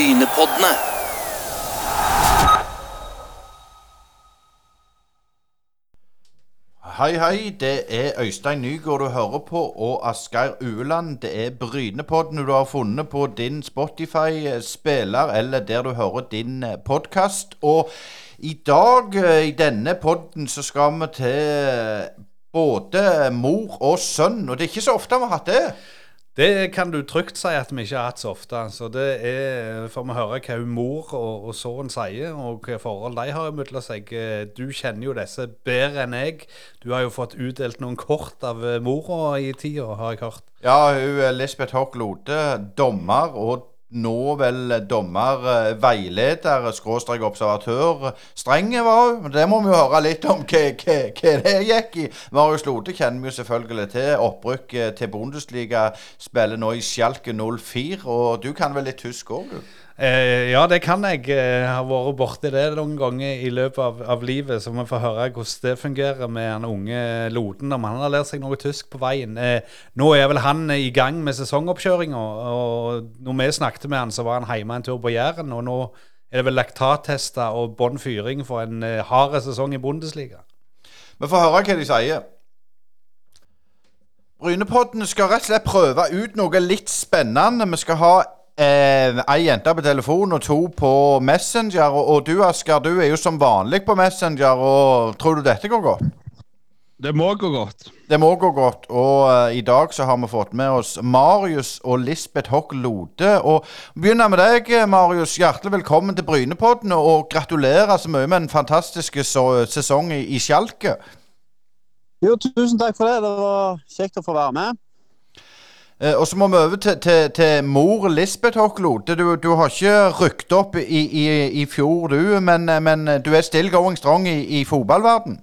Brynepoddene. Hei, hei. Det er Øystein Nygaard du hører på, og Asgeir Ueland. Det er Brynepodden du har funnet på din Spotify-spiller, eller der du hører din podkast. Og i dag, eh, i denne podden, så skal vi til både mor og sønn. Og det er ikke så ofte vi har hatt det. Det kan du trygt si at vi ikke har hatt så ofte. Så det er får vi høre hva mor og, og sønnen sier, og hva forhold de har mellom seg. Du kjenner jo disse bedre enn jeg. Du har jo fått utdelt noen kort av mora i tida, har jeg hørt. Ja, hun er Lisbeth Hock Lode, dommer og nå vel dommer, eh, veileder, skråstrek observatør. Streng var hun, det må vi jo høre litt om hva, hva, hva det gikk i. Marius Lode kjenner vi jo selvfølgelig til. Opprykk eh, til Bundesliga spiller nå i Schalke 04, og du kan vel litt tysk òg, du? Eh, ja, det kan jeg. Jeg har vært borti det noen ganger i løpet av, av, livet, så vi får høre hvordan det fungerer med den unge Loden, om han har lært seg noe tysk på veien. Eh, nå er vel han i gang med sesongoppkjøringa, og når vi snakket med han, så var han hjemme en tur på Jæren. Og nå er det vel laktattester og bånn fyring for en eh, hard sesong i Bundesliga. Vi får høre hva de sier. Brynepodden skal rett og slett prøve ut noe litt spennende. Vi skal ha Eh, Ei jente på telefon og to på Messenger. Og, og du Asker, du er jo som vanlig på Messenger. og Tror du dette går godt? Det må gå godt. Det må gå godt. Og uh, i dag så har vi fått med oss Marius og Lisbeth Hock Lode. Og begynner med deg, Marius. Hjertelig velkommen til Brynepodden. Og gratulerer så mye med en fantastisk sesong i, i Skjalke. Jo, tusen takk for det. Det var kjekt å få være med. Eh, og så må vi over til, til, til mor Lisbeth Hocklod. Du, du, har ikke rykket opp i, i, i fjor, du, men, men, du er still going strong i, i fotballverden?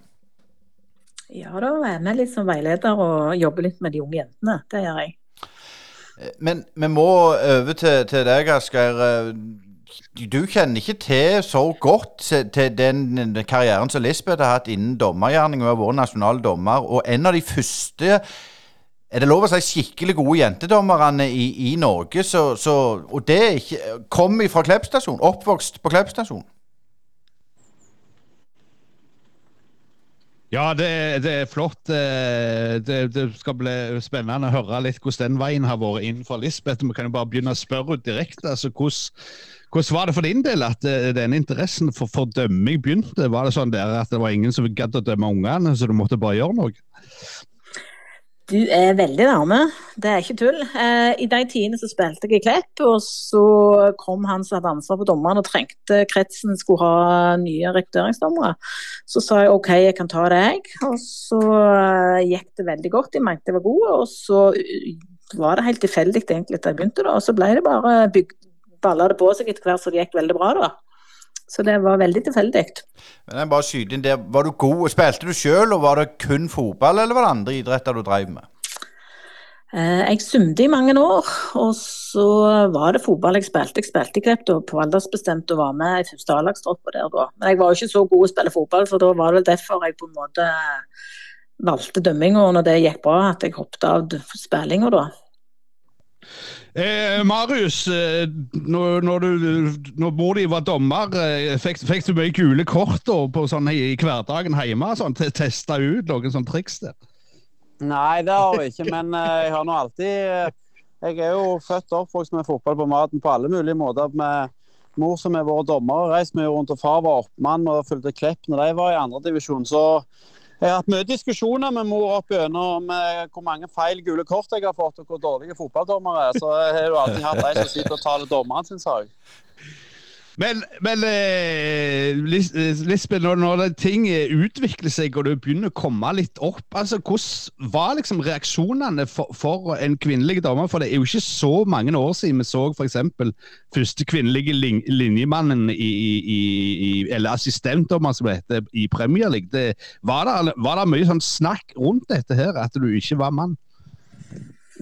Ja da, jeg er med litt som veileder og jobber litt med de unge jentene. Det gjør jeg. Eh, men vi må over til, til deg, Asgeir. Eh, du kjenner ikke til så godt til den karrieren som Lisbeth har hatt innen dommergjerning. Hun har vært nasjonal dommer. Og en av de første er det lov å si skikkelig gode jentedommerne i, i Norge? Så, så, og det ikke, kom fra Klepp stasjon? Oppvokst på Klepp stasjon? Ja, det, det, er flott. Eh, det, det, skal bli spennende å høre litt hvordan den veien har vært innenfor Lisbeth. Vi kan jo bare begynne å spørre direkte. altså hvordan, hvordan var det for din del at eh, denne interessen for, for dømming begynte? Var det sånn der at det var ingen som gadd å dømme ungene, så du måtte bare gjøre noe? Du er veldig nærme, det er ikke tull. Eh, I de tidene så spilte jeg i Klepp, og så kom han som hadde ansvar for dommerne og trengte kretsen skulle ha nye rekrutteringsdommere. Så sa jeg OK, jeg kan ta det, jeg. Og så eh, gikk det veldig godt, de mente jeg var god. Og så eh, var det helt tilfeldig egentlig da jeg begynte, da. Og så ble det bare bygd, balla det på seg etter hvert så det gikk veldig bra, da. Så det var veldig tilfeldig. Men bare skyte inn der, Var du god? Spilte du sjøl, og var det kun fotball, eller var det andre idretter du drev med? Eh, jeg svømte i mange år, og så var det fotball jeg spilte. Jeg spilte Klepp på aldersbestemt og var med i første A-lagstropp der da. Men jeg var jo ikke så god å spille fotball, for da var det derfor jeg på en måte valgte dømminga når det gikk bra, at jeg hoppet av spillinga da. Eh, Marius, eh, når, når, du, når mor di var dommer, eh, fikk, fikk, du mye gule kort da, på sånn, i, hverdagen hjemme? Sånn, Testa ut noen sånne triks der? Nei, det har jeg ikke, men jeg har nå alltid Jeg er jo født og oppvokst med fotball på maten på alle mulige måter. med Mor som er vår dommer, reist mye rundt, og far var oppmann og fulgte Klepp når de var i andredivisjon. Så jeg har hatt mye diskusjoner med mor opp gjennom om eh, hvor mange feil gule kort jeg har fått, og hvor dårlige fotballdommere er. Så jeg har jo alltid hatt de som sitter og taler dommeren sin sak. Men, men eh, Lisbeth, når, når ting utvikler seg og du begynner å komme litt opp, altså hvordan var liksom reaksjonene for, for, en kvinnelig dommer? For det er jo ikke så mange år siden vi så f.eks. første kvinnelige lin linjemannen i, i, i, eller assistentdommer som det heter, i Premier League. Det, var, det, var det mye sånn snakk rundt dette her, at du ikke var mann?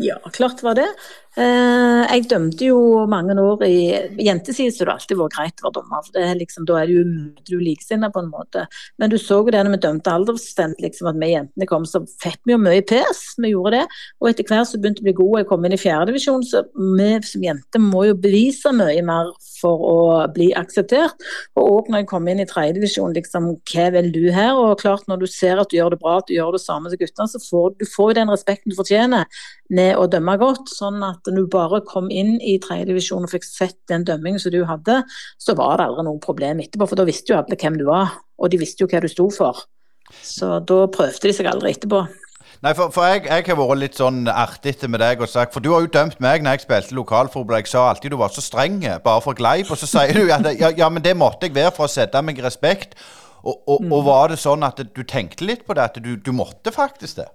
Ja, klart var det. Eh, jeg dømte jo mange år i Jentesiden så har det alltid vært greit å være dommer. for er liksom, Da er det jo du likesinnede på en måte. Men du så jo det når vi dømte aldersbestemt, liksom, at vi jentene kom, så fikk vi jo mye pes. Vi gjorde det. Og etter hvert så begynte vi å bli gode. Jeg kom inn i fjerdedivisjon, så vi som jenter må jo bevise mye mer for å bli akseptert. Og òg når jeg kom inn i tredjedivisjon, liksom, hva vil du her? Og klart når du ser at du gjør det bra, at du gjør det samme som guttene, så får du får den respekten du fortjener med å dømme godt. Sånn at når du bare kom inn i tredjedivisjon og fikk sett den dømmingen som du hadde, så var det aldri noe problem etterpå, for da visste jo alle hvem du var, og de visste jo hva du sto for. Så da prøvde de seg aldri etterpå. Nei, for, for jeg, jeg, har vært litt sånn artig med deg og sagt For du har jo dømt meg når jeg spilte lokalfotball. Jeg sa alltid du var så streng, bare for gleip. Og så sier du at ja, ja, men det måtte jeg være for å sette meg respekt. Og, og, og, mm. var det sånn at du tenkte litt på det, at du, du måtte faktisk det?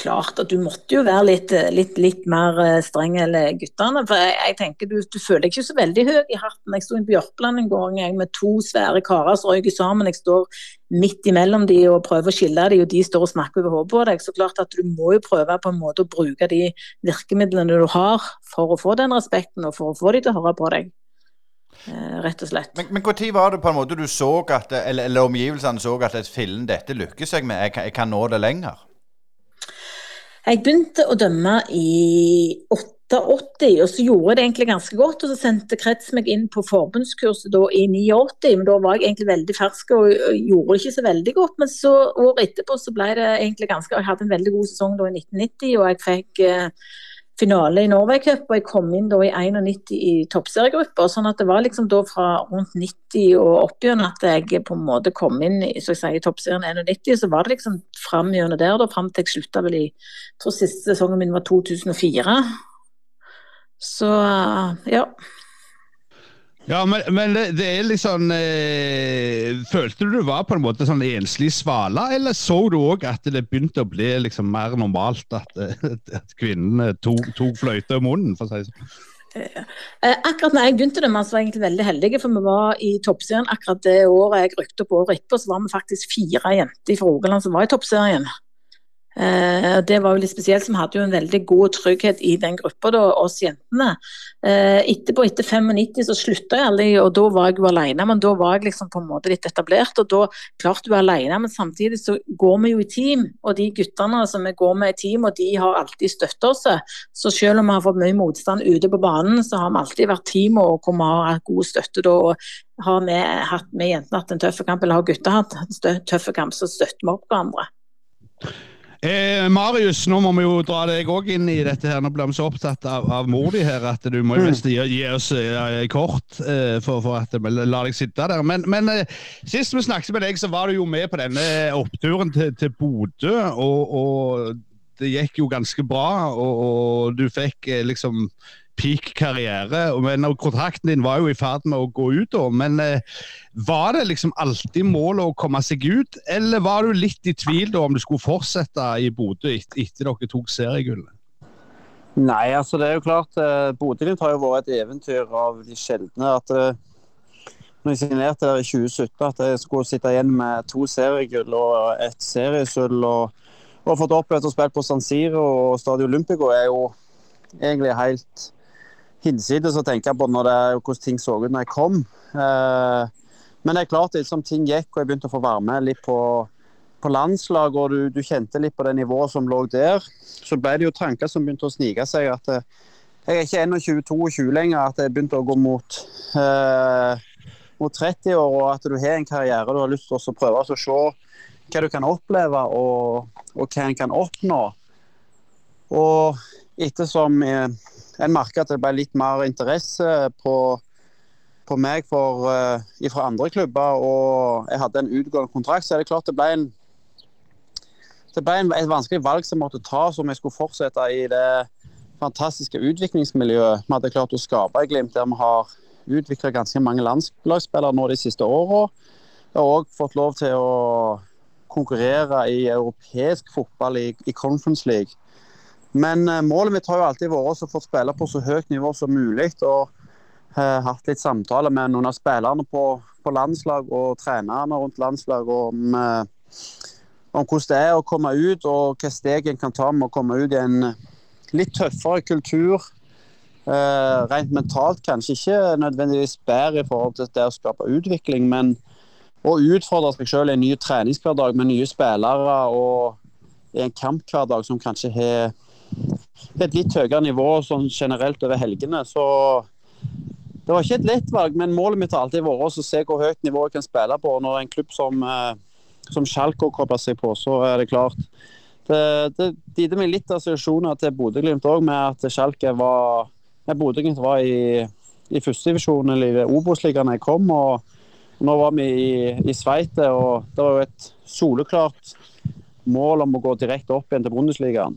Klart at du måtte jo være litt, litt, litt mer eh, streng enn guttene. For jeg, jeg tenker du, du, føler deg ikke så veldig høy i hatten. Jeg sto i Bjørkland en gang med to svære karer som røyker sammen. Jeg står midt imellom de og prøver å skille de, og de står og snakker over hodet på deg. Så klart at du må jo prøve på en måte å bruke de virkemidlene du har for å få den respekten, og for å få de til å høre på deg. Eh, rett og slett. Men når var det på en måte du så at, eller, eller omgivelsene så at fillen dette lykkes jeg med, jeg jeg kan nå det lenger? Jeg begynte å dømme i 88, og så gjorde jeg det egentlig ganske godt. Og så sendte Krets meg inn på forbundskurset da i 89, men da var jeg egentlig veldig fersk og gjorde ikke så veldig godt. Men så året etterpå så ble det egentlig ganske Jeg hadde en veldig god sesong da i 1990, og jeg fikk eh, finale i Norway Cup, og jeg kom inn da i 91 i toppseriegruppa. Sånn at det var liksom da fra rundt 90 og opp at jeg på en måte kom inn så jeg sier, i toppserien 91. Så var det liksom fram gjennom der, da, fram til jeg slutta vel i jeg tror siste sesongen min var 2004. Så ja. Ja, men, men det, det, er sånn eh, Følte du du var på en måte sånn enslig svale, eller så du òg at det begynte å bli liksom mer normalt at, at kvinnene tok, tok fløyte i munnen, for å si det sånn? Eh, akkurat når jeg begynte det, var jeg egentlig veldig heldige, for vi var i toppserien akkurat det året jeg rykte på året etterpå, så var vi faktisk fire jenter fra Rogaland som var i toppserien. Eh, det var jo litt spesielt, som hadde jo en veldig god trygghet i den gruppa, da, oss jentene. Eh, etterpå, etter 95, så slutta jeg aldri, og da var jeg jo alene. Men da var jeg liksom på en måte litt etablert, og da klarte du alene, men samtidig så går vi jo i team. Og de guttene som vi går med i team, og de har alltid støtta oss. Så selv om vi har fått mye motstand ute på banen, så har vi alltid vært team og hvor vi hatt god støtte da. og har vi hatt med jentene hatt en tøff kamp, eller har gutta hatt en tøff kamp, så støtter vi opp hverandre. Eh, Marius, nå må vi jo dra deg òg inn i dette. her. Nå blir vi så opptatt av, av mor di her at du må jo mest gi, gi oss eh, kort eh, for, for, at vi lar deg sitte der. Men, men eh, sist vi snakket med deg, så var du jo med på denne oppturen til, til Bodø. Og, og, det gikk jo ganske bra, og, og du fikk eh, liksom peak karriere. Men kontrakten din var jo i ferd med å gå ut. da, Men eh, var det liksom alltid målet å komme seg ut, eller var du litt i tvil da om du skulle fortsette i Bodø etter, etter dere tok seriegullet? Nei, altså det er jo klart. Eh, Bodø-Glimt har jo vært et eventyr av de sjeldne. at eh, når jeg signerte der i 2017 at jeg skulle sitte igjen med to seriegull og et seriesølv. Og, og fått opplevd å spille på San Siro og Stadio Olympico er jo egentlig helt hinsides å tenke på når det, hvordan ting så ut når jeg kom. Eh, men det er klart, liksom, ting gikk og jeg begynte å få være med litt på, på landslag, og du, du, kjente litt på det nivået som lå der, så ble det jo tanker som begynte å snike seg. at eh, jeg er ikke 21-22 lenger, at jeg begynte å gå mot, eh, mot 30 år, og at du har en karriere du har lyst til å prøve å se hva du kan oppleve og, og hva en kan oppnå. Og ettersom eh, en merka at det ble litt mer interesse på, på meg for, uh, fra andre klubber, og jeg hadde en utgående kontrakt, så er det klart det ble en det ble en, et vanskelig valg som jeg måtte ta om jeg skulle fortsette i det fantastiske utviklingsmiljøet vi hadde klart å skape i Glimt, der vi har utvikla ganske mange landslagsspillere nå de siste åra. Jeg har òg fått lov til å konkurrere i europeisk fotball i, i Conference League. Men uh, målet mitt har jo alltid vært å få spille på så høyt nivå som mulig. Og uh, hatt litt samtaler med noen av spillerne på, på landslag og trenerne rundt landslag om, uh, om, hvordan det er å komme ut, og hvilke steg en kan ta med å komme ut i en, litt tøffere kultur. Eh, rent mentalt kanskje ikke nødvendigvis bedre i forhold til det å skape utvikling, men å utfordre seg selv i en ny treningshverdag med nye spillere og i en kamphverdag som kanskje har et litt høyere nivå sånn generelt over helgene. Så det var ikke et lett valg, men målet mitt har alltid vært å se hvor høyt nivå jeg kan spille på. Når en klubb som, eh, som Schalke kobler seg på, så er det klart Det, det gitte meg litt assosiasjoner til Bodø-Glimt òg, med at Schalke var Bodø-Glimt var i, i førstedivisjonen i Obos-ligaen jeg kom. og nå var vi i, i Sveite, og det var jo et soleklart mål om å gå direkte opp igjen til Bundesligaen.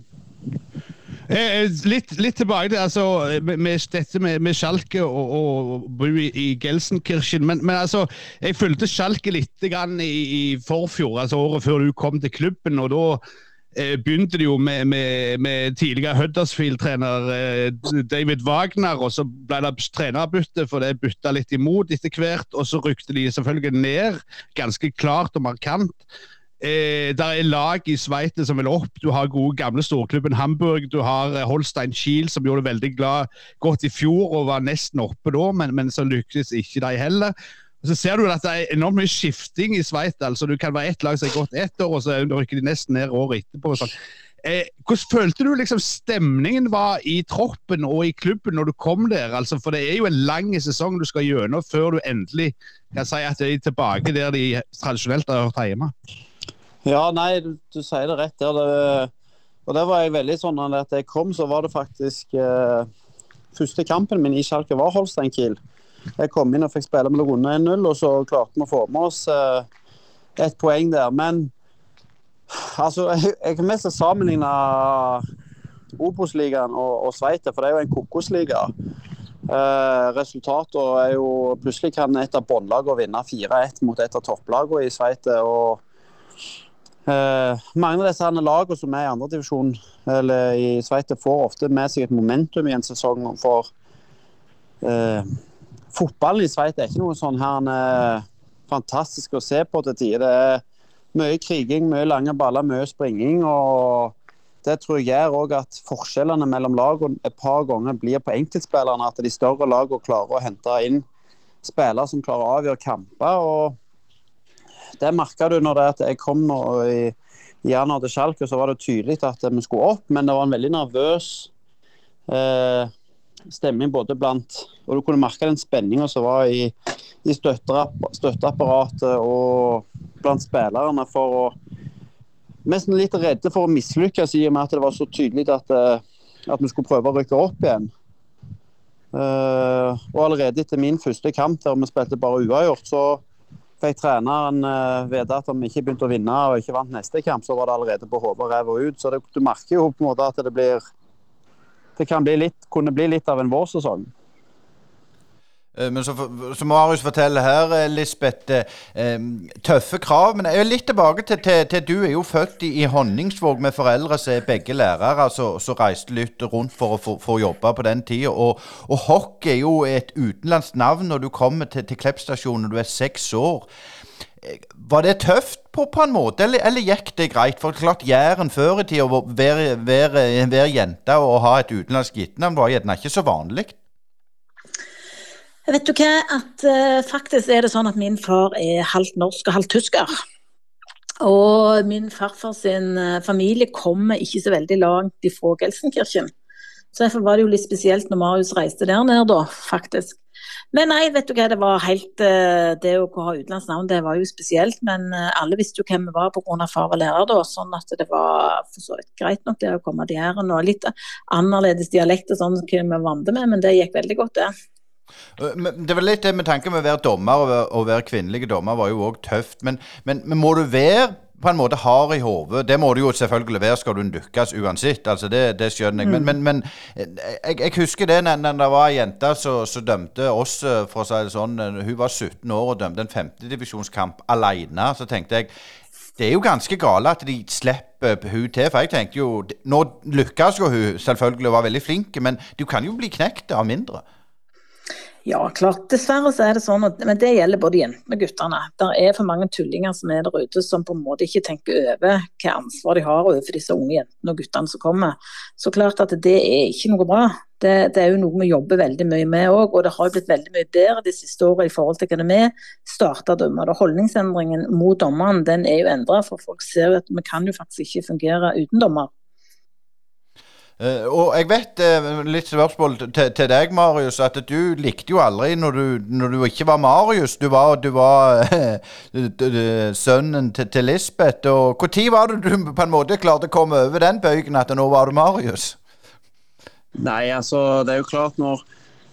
Eh, litt, litt, tilbake til altså, med, dette med, med Schalke og, og bo i, i Gelsenkirchen. Men, men, altså, jeg fulgte Schalke litt grann i, i forfjor, altså året før du kom til klubben. og da eh, begynte det jo med, med, med tidligere Huddersfield-trener eh, David Wagner. og Så ble det trenerbytte, for det bytta litt imot etter hvert. Og så rykte de selvfølgelig ned, ganske klart og markant. Eh, det er lag i Sveits som vil opp. Du har gode gamle storklubben Hamburg. Du har eh, Holstein Kiel, som gjorde det veldig glad, godt i fjor og var nesten oppe da, men, men så lyktes ikke de heller. Så ser du at det er enormt mye skifting i Sveits. Altså, du kan være ett lag som har gått ett år, og så rykker de nesten ned året etterpå. Sånn. Eh, hvordan følte du liksom stemningen var i troppen og i klubben når du kom der? Altså, for det er jo en lang sesong du skal gjennom før du endelig kan si at de er tilbake der de tradisjonelt har hørt hjemme. Ja, nei, du, du sier det rett der. Det, og det var jeg veldig sånn at jeg kom, så var det faktisk eh, Første kampen min i Schalke var Holstein Kiel. Jeg kom inn og fikk spille med runde 1-0, og så klarte vi å få med oss eh, et poeng der. Men altså, jeg, kan mest sammenligne Obos-ligaen og, og Sveite, for det er jo en kokosliga. Eh, resultatene er jo Plutselig kan et av båndlagene vinne 4-1 mot et av topplagene i Sveite. og Uh, mange av disse lagene som er i andredivisjon eller i Sveits, får ofte med seg et momentum i en sesong. For eh, fotballen i Sveits er ikke noe sånn her eh, fantastisk å se på til tider. Det er mye kriging, mye lange baller, mye springing. og Det tror jeg gjør òg at forskjellene mellom lagene et par ganger blir på enkeltspillerne. At de større lagene klarer å hente inn spillere som klarer å avgjøre kamper. og det merka du når jeg kom nå i, januar til Schalke, så var det tydelig at vi skulle opp. Men det var en veldig nervøs eh, stemning både blant Og du kunne merke den spenninga som var i, i støtteapparatet og blant spillerne for å Nesten litt redde for å mislykkes i og med at det var så tydelig at, eh, at vi skulle prøve å rykke opp igjen. Uh, og allerede etter min første kamp der vi spilte bare uavgjort, så fikk treneren uh, vite at om vi ikke begynte å vinne og ikke vant neste kamp, så var det allerede på hodet ræva ut. Så det, du merker jo på en måte at det blir Det kan bli litt, kunne bli litt av en vårsesong. Eh, men som, Marius forteller her, eh, Lisbeth, eh, tøffe krav. Men jeg er litt tilbake til, til, til Du er jo født i, i Honningsvåg med foreldre som er begge lærere, som reiste litt rundt for å, få, for jobbe på den tida. Og, og, hockey er jo et utenlandsk navn når du kommer til, til Kleppstasjonen når du er seks år. Var det tøft på, på en måte, eller, eller, gikk det greit? For klart Jæren før i tida, å være jente og ha et utenlandsk gittnavn? var gjerne ikke så vanlig. Vet du hva, at uh, faktisk er det sånn at min far er halvt norsk og halvt tysker. Og min farfar sin uh, familie kommer ikke så veldig langt ifra Gelsenkirchen. Så derfor var det jo litt spesielt når Marius reiste der ned, da, faktisk. Men nei, vet du hva, det var helt uh, Det å ha utenlandsnavn, det var jo spesielt. Men alle visste jo hvem vi var pga. far var lærer, da. Sånn at det var for så vidt greit nok det å komme til Jæren. Og litt annerledes dialekt og sånn som vi vant med, men det gikk veldig godt, det. Eh, men det var litt det med tanke med å være dommer og være, og være kvinnelig dommer var jo òg tøft. Men, men, men, må du være på en måte hard i hodet? Det må du jo selvfølgelig være skal du lykkes uansett. altså Det, det skjønner jeg. Mm. Men, men eh, jeg, jeg, husker det når, når det var ei jente som dømte oss, eh, for å si det sånn. Hun var 17 år og dømte en femtedivisjonskamp alene. Så tenkte jeg det er jo ganske gale at de slipper hun til. For jeg tenkte jo Nå lykkes jo hun selvfølgelig og var veldig flink, men du kan jo bli knekt av mindre. Ja, klart. Dessverre så er det sånn, at, men det gjelder både jentene og guttene. Det er for mange tullinger som er der ute som på en måte ikke tenker over hva ansvar de har overfor disse unge jentene og guttene som kommer. Så klart at det er ikke noe bra. Det, det er jo noe vi jobber veldig mye med òg, og det har blitt veldig mye bedre de siste årene i forhold til hva vi starta å dømme. Holdningsendringen mot dommeren den er jo endra, for folk ser jo at vi kan jo faktisk ikke fungere uten dommer. Uh, og jeg vet, uh, litt spørsmål til, til, deg, Marius, at du likte jo aldri når du, når du ikke var Marius. Du var, du var uh, sønnen til, til Lisbeth. Og Når var det du på en måte klarte å komme over den bøygen at nå var du Marius? Nei, altså, det er jo klart når,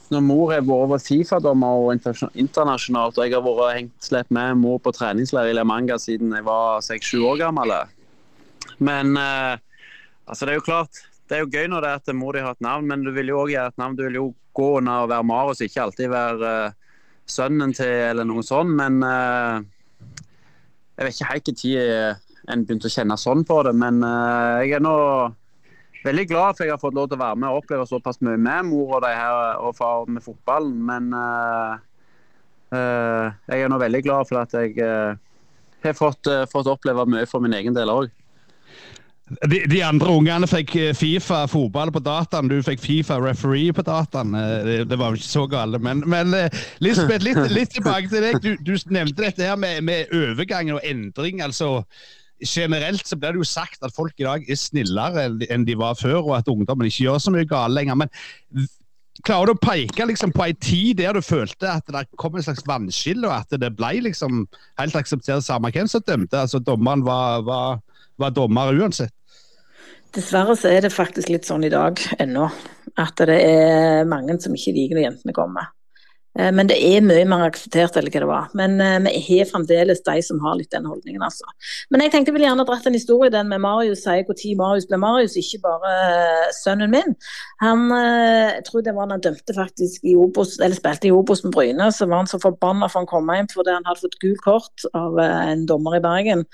når mor har vært Fifa-dommer og internasjonalt, og jeg har vært hengt slepp med mor på treningsleir i La Manga siden jeg var seks-sju år gammel Men altså, det er jo klart det er jo gøy når det er at mor di har et navn, men du vil jo òg gjøre et navn. Du vil jo gå under å være Marius, ikke alltid være uh, sønnen til eller noe sånt. Men uh, jeg vet ikke helt når en begynte å kjenne sånn på det. Men uh, jeg er nå veldig glad for jeg har fått lov til å være med og oppleve såpass mye med mor og de her og far med fotballen. Men jeg er nå veldig glad for at jeg har fått, fått oppleve mye for min egen del òg. De, de, andre ungene fikk eh, Fifa fotball på dataen, du fikk Fifa referee på dataen. Eh, det, det var jo ikke så gale. Men, men eh, Lisbeth, litt, litt, tilbake til deg. Du, du nevnte dette her med, med overgang og endring. altså generelt så blir det jo sagt at folk i dag er snillere enn de var før, og at ungdommen ikke gjør så mye galt lenger. Men klarer du å peke liksom, på en tid der du følte at det kom en slags vannskille, og at det ble liksom helt akseptert samme hvem som dømte? Altså Dommeren var, var, var dommer uansett? Dessverre så er det faktisk litt sånn i dag ennå. At det er mange som ikke liker når jentene kommer. Eh, men det er mye mer akseptert eller hva det var. Men eh, vi har fremdeles de som har litt den holdningen, altså. Men jeg tenkte jeg ville gjerne dratt en historie den med Marius sier når Marius ble Marius, ikke bare eh, sønnen min. Han, jeg tror det var han dømte faktisk i Obos, eller spilte i Obos med Bryne, så var han så forbanna for han kom hjem fordi han hadde fått gult kort av en dommer i Bergen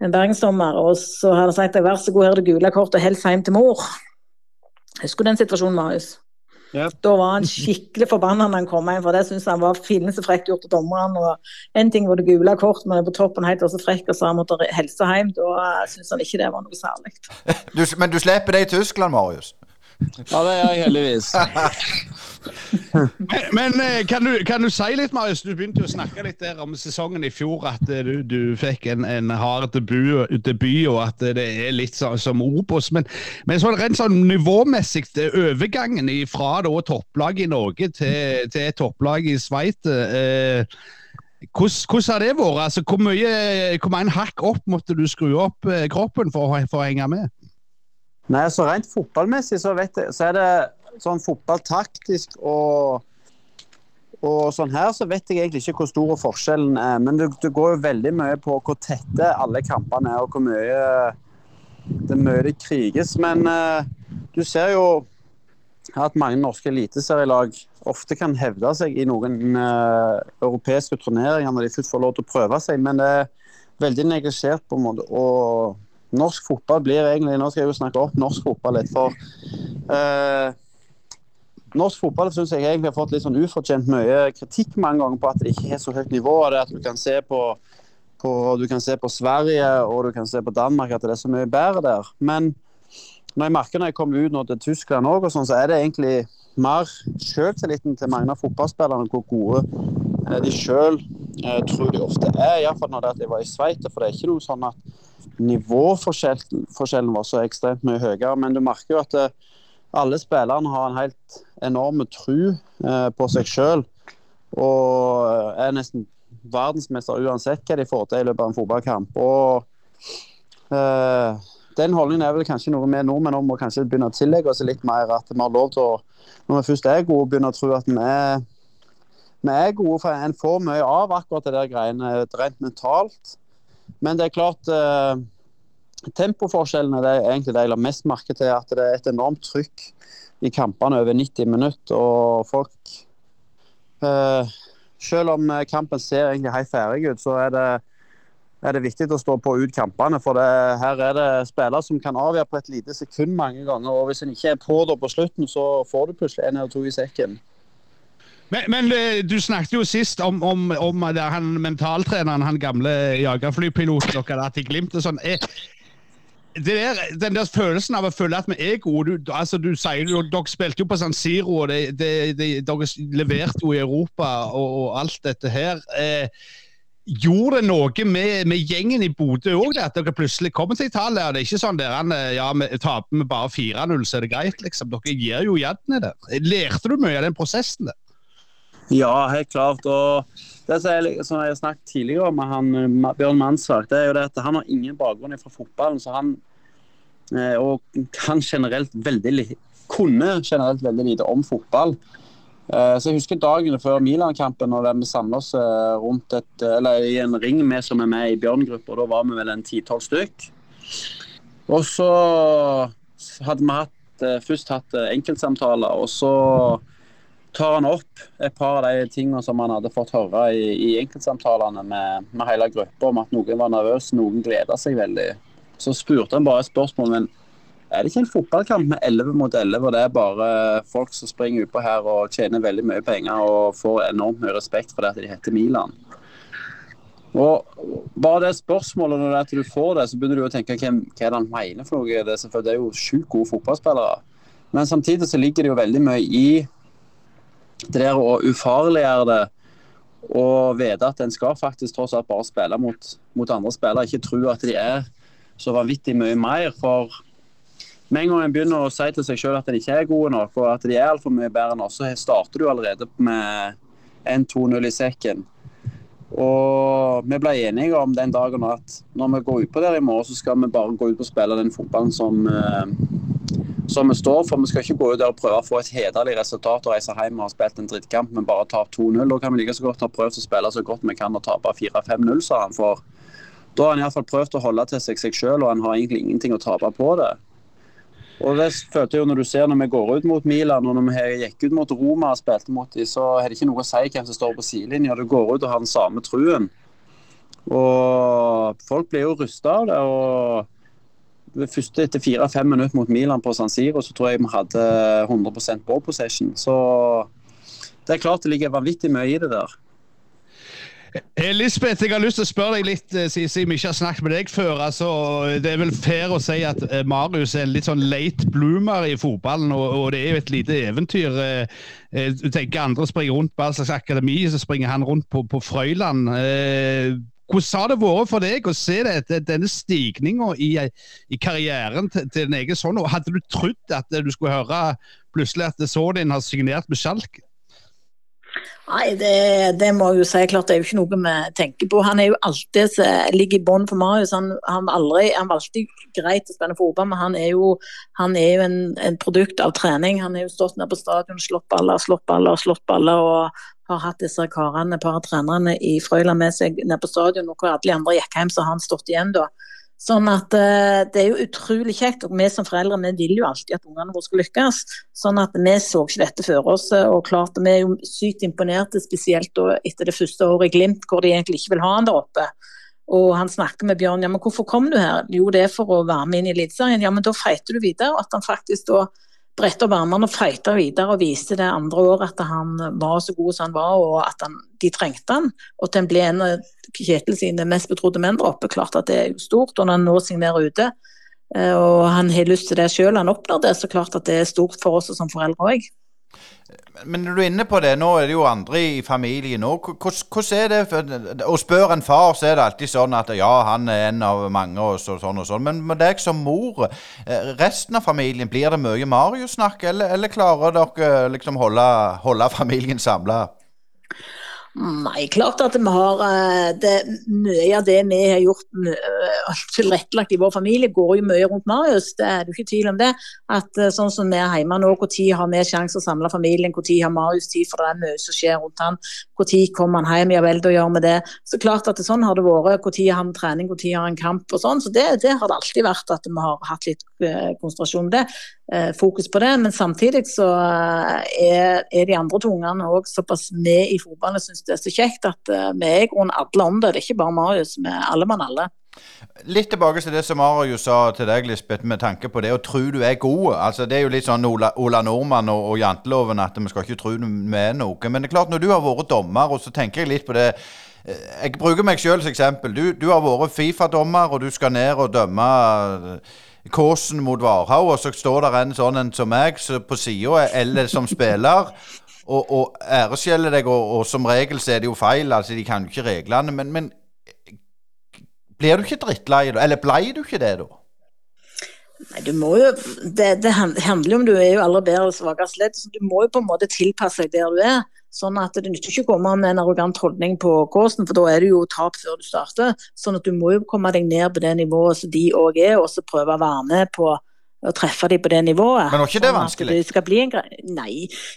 en bergensdommer, og så hadde han sagt vær så god, her er det gule kort, og helst hjem til mor. Husker du den situasjonen, Marius? Ja. Da var han skikkelig forbanna når han kom hjem, for det syntes han var fineste frekt gjort av dommeren. og En ting var det gule kort, men på toppen helt også frekk og sa han måtte helse hjem. Da syntes han ikke det var noe særlig. men du slipper det i Tyskland, Marius? Ja, det gjør jeg heldigvis. men, men eh, kan, du, kan, du, si litt, Marius? Du begynte jo å snakke litt der om sesongen i fjor. At eh, du, du fikk en, en hard debut, debut, og at det er litt så, som Obos. Men, men så rent sånn nivåmessig, overgangen fra da topplaget i Norge til, til topplag i Sveits eh, hvordan, har det vært? Altså, hvor, mye, hvor mange hakk opp måtte du skru opp eh, kroppen for, for å henge med? Nei, så Rent fotballmessig så, jeg, så er det sånn fotballtaktisk og, og sånn her, så vet jeg egentlig ikke hvor stor forskjellen er. Men det, det går jo veldig mye på hvor tette alle kampene er, og hvor mye det, mye det kriges. Men uh, du ser jo at mange norske eliteserielag ofte kan hevde seg i noen uh, europeiske turneringer når de først får lov til å prøve seg, men det er veldig neglisjert på en måte. og norsk fotball blir egentlig Nå skal jeg jo snakke opp norsk fotball litt, for eh, Norsk fotball synes jeg egentlig har fått litt sånn ufortjent mye kritikk mange ganger på at det ikke har så høyt nivå. Det at du kan se på, på, du kan se på Sverige og du kan se på Danmark at det er så mye bedre der. Men når jeg merker når jeg kommer ut nå til Tyskland òg, sånn, så er det egentlig mer selvtilliten til mange av fotballspillerne hvor gode de sjøl eh, tror de ofte er. Iallfall når det at jeg var i Sveits. For det er ikke noe sånn at nivåforskjellen var så ekstremt mye høyere. Men du merker jo at det, eh, alle spillerne har en helt enorm eh, på seg sjøl. Og eh, er nesten verdensmester uansett hva de får til i løpet av en fotballkamp. Og eh, Den holdningen er vel kanskje noe vi nordmenn om å kanskje begynne å tillegge oss litt mer. At vi har lov til å, når vi først er gode, begynne å tro at vi er, vi er gode. For en får mye av akkurat det der greiene rent mentalt. Men det er klart eh, Tempoforskjellene det er egentlig det jeg la mest merke til. At det er et enormt trykk i kampene over 90 minutter. Og folk eh, Selv om kampen ser egentlig helt ferdig ut, så er det, er det viktig å stå på ut kampene. For det, her er det spillere som kan avgjøre på et lite sekund mange ganger. Og hvis en ikke er på da på slutten, så får du plutselig en eller to i sekken. Men, men eh, du snakket jo sist om, om, om han mentaltreneren, han gamle jagerflypiloten dere hadde hatt i Glimt og sånn. Det der, den der følelsen av å føle at vi er gode du, altså, du sier jo, Dere spilte jo på San Siro, og det, det, det, dere leverte jo i Europa og, og alt dette her. Eh, gjorde det noe med, med gjengen i Bodø òg, at dere plutselig kommer til Italia? Det er ikke sånn der han, ja, vi taper vi bare 4-0, så er det greit, liksom. Dere gir jo gjerne det. Lærte du mye av den prosessen der? Ja, helt klart. Og det som jeg, som jeg har snakket tidligere med han, Bjørn Mansverk, det er jo det at han har ingen bakgrunn fra fotballen. så han eh, Og kan generelt veldig kunne generelt veldig lite om fotball. Eh, så Jeg husker dagene før Milan-kampen når vi samla oss eh, rundt et, eller i en ring med som er med i Bjørn-gruppa. Da var vi vel en ti-tolv stykk. Og så hadde vi hatt, først hatt enkeltsamtaler, og så tar han opp et par av de tingene som han hadde fått høre i, i enkeltsamtalene med, med hele gruppa, om at noen var nervøse, noen gleda seg veldig. Så spurte han bare et spørsmål, men er det ikke en fotballkamp med 11 mot 11, og det er bare folk som springer utpå her og tjener veldig mye penger og får enormt mye respekt for det at de heter Milan? Og Bare det spørsmålet, når du får det, så begynner du å tenke hvem, hva er det han mener for noe. Det er, det er jo sjukt gode fotballspillere. Men samtidig så ligger det jo veldig mye i det der å ufarliggjøre det og vite at en skal faktisk tross alt bare spille mot, mot andre spillere, ikke tro at de er så vanvittig mye mer. For med en gang en begynner å si til seg selv at en ikke er god nok, og at de er altfor mye bedre enn oss, så starter du allerede med 1-2-0 i sekken. Og vi ble enige om den dagen at når vi går utpå der i morgen, så skal vi bare gå ut og spille den fotballen som eh, som vi står for. Vi skal ikke gå ut der og prøve å få et hederlig resultat og reise hjem og ha spilt en drittkamp, men bare ta 2-0. Da kan vi like så godt ha prøvd å spille så godt vi kan og tape 4-5-0, sa han. For da har han iallfall prøvd å holde til seg seg sjøl, og han har egentlig ingenting å tape på det. Og det følte jeg jo Når du ser når vi går ut mot Milan og når vi gikk ut mot Roma og spilte mot dem, så er det ikke noe å si hvem som står på sidelinja. Du går ut og har den samme truen. Og folk blir jo rusta av det. og første etter fire-fem minutter mot Milan på San Siro, så tror jeg vi hadde 100 ball possession. Så det er klart det ligger vanvittig mye i det der. Elisabeth, jeg har lyst til å spørre deg litt, eh, siden vi ikke har snakket med deg før. Altså, det er vel fair å si at eh, Marius er en litt sånn late bloomer i fotballen, og, og det er jo et lite eventyr. Eh, du tenker andre springer rundt på all slags akademi, så springer han rundt på, på Frøyland. Hvordan har det vært for deg å se det, denne stigninga i, i, karrieren til, til din egen sønn? Hadde du trodd at du skulle høre plutselig at Sordin har signert med Skjalk? Nei, det, det, må jeg jo si. klart Det er jo ikke noe vi tenker på. Han er jo alltid ligger i bånn for Marius. Han, han, aldri, han var alltid greit å spille fotball, men han er jo, han er jo en, en, produkt av trening. Han har jo stått nede på stadion, slått baller, slått baller, slått baller. og har hatt disse karene, paratrenerne i Frøyland med seg nede på stadion, og hvor alle andre gikk hjem, så har han stått igjen da. Sånn at uh, Det er jo utrolig kjekt. og Vi som foreldre vi vil jo alltid at ungene våre skal lykkes. sånn at Vi så ikke dette før oss. og klart Vi er jo sykt imponerte, spesielt da, etter det første året i Glimt, hvor de egentlig ikke vil ha han der oppe. Og Han snakker med Bjørn ja, men hvorfor kom du her? Jo, det er for å være med inn i Eliteserien. Ja, men da feiter du videre. Og At han faktisk da brette opp armene og fighta videre og viste det andre året at han var så god som han var, og at han, de trengte han. Og at han ble en av Kjetil sine mest betrodde menn der oppe. Klart at det er stort. Og når han nå signerer ute, eh, og han har lyst til det sjøl, han oppnår det, så klart at det er stort for oss som foreldre òg. Men når du er inne på det, nå er det jo andre i familien òg. Hvordan er det? For, å spørre en far, så er det alltid sånn at ja, han er en av mange og så, sånn og sånn. Men med deg som mor, eh, resten av familien, blir det mye Marius-snakk? eller, eller, klarer dere liksom holde, holde familien samla? Nei, klart at vi har eh, det, Mye av det vi har gjort eh, tilrettelagt i vår familie, går jo mye rundt Marius. Det er det ikke tvil om det. At eh, sånn som vi er hjemme nå, Når har vi sjanse å samle familien? Når har Marius tid? For det er mye som skjer rundt han. Når kommer han hjem? Ja vel, da gjør vi det. Så klart at det, sånn har det vært. Når har han trening? Når har han kamp? og sånn. Så det, det, har det alltid vært at vi har hatt litt konsentrasjon det, eh, fokus på det. Men samtidig så eh, er, er de andre to ungene òg såpass med i fotballen og syns det er så kjekt at eh, vi er i grunnen alle om det. Det er ikke bare Marius, vi er alle mann alle. Litt tilbake til det som Marius sa til deg, Lisbeth, med tanke på det å tro du er god. Altså, det er jo litt sånn Ola, Ola Nordmann og, og janteloven at vi skal ikke tro vi er noe. Men det er klart, når du har vært dommer, og så tenker jeg litt på det Jeg bruker meg sjøl som eksempel. Du, du har vært Fifa-dommer, og du skal ned og dømme Kåsen mot Varhaug, og så står der en sånn en som meg så på sida, eller som spiller. Og, og æreskjeller deg, og, og, som regel så er det jo feil, altså de kan jo ikke reglene. Men, men blir du ikke drittlei da? Eller blei du ikke det, da? Nei, du må jo, det, det handler jo om du er jo aller bedre eller svakest ledd. Så du må jo på en måte tilpasse deg der du er. Sånn at Det nytter ikke å komme med en arrogant holdning på kåsen, for da er det jo tap før du starter. Sånn at du må jo komme deg ned på det nivået som de òg er, og så prøve å være med på å treffe dem på det nivået. Men var ikke det sånn vanskelig? Det skal bli en Nei,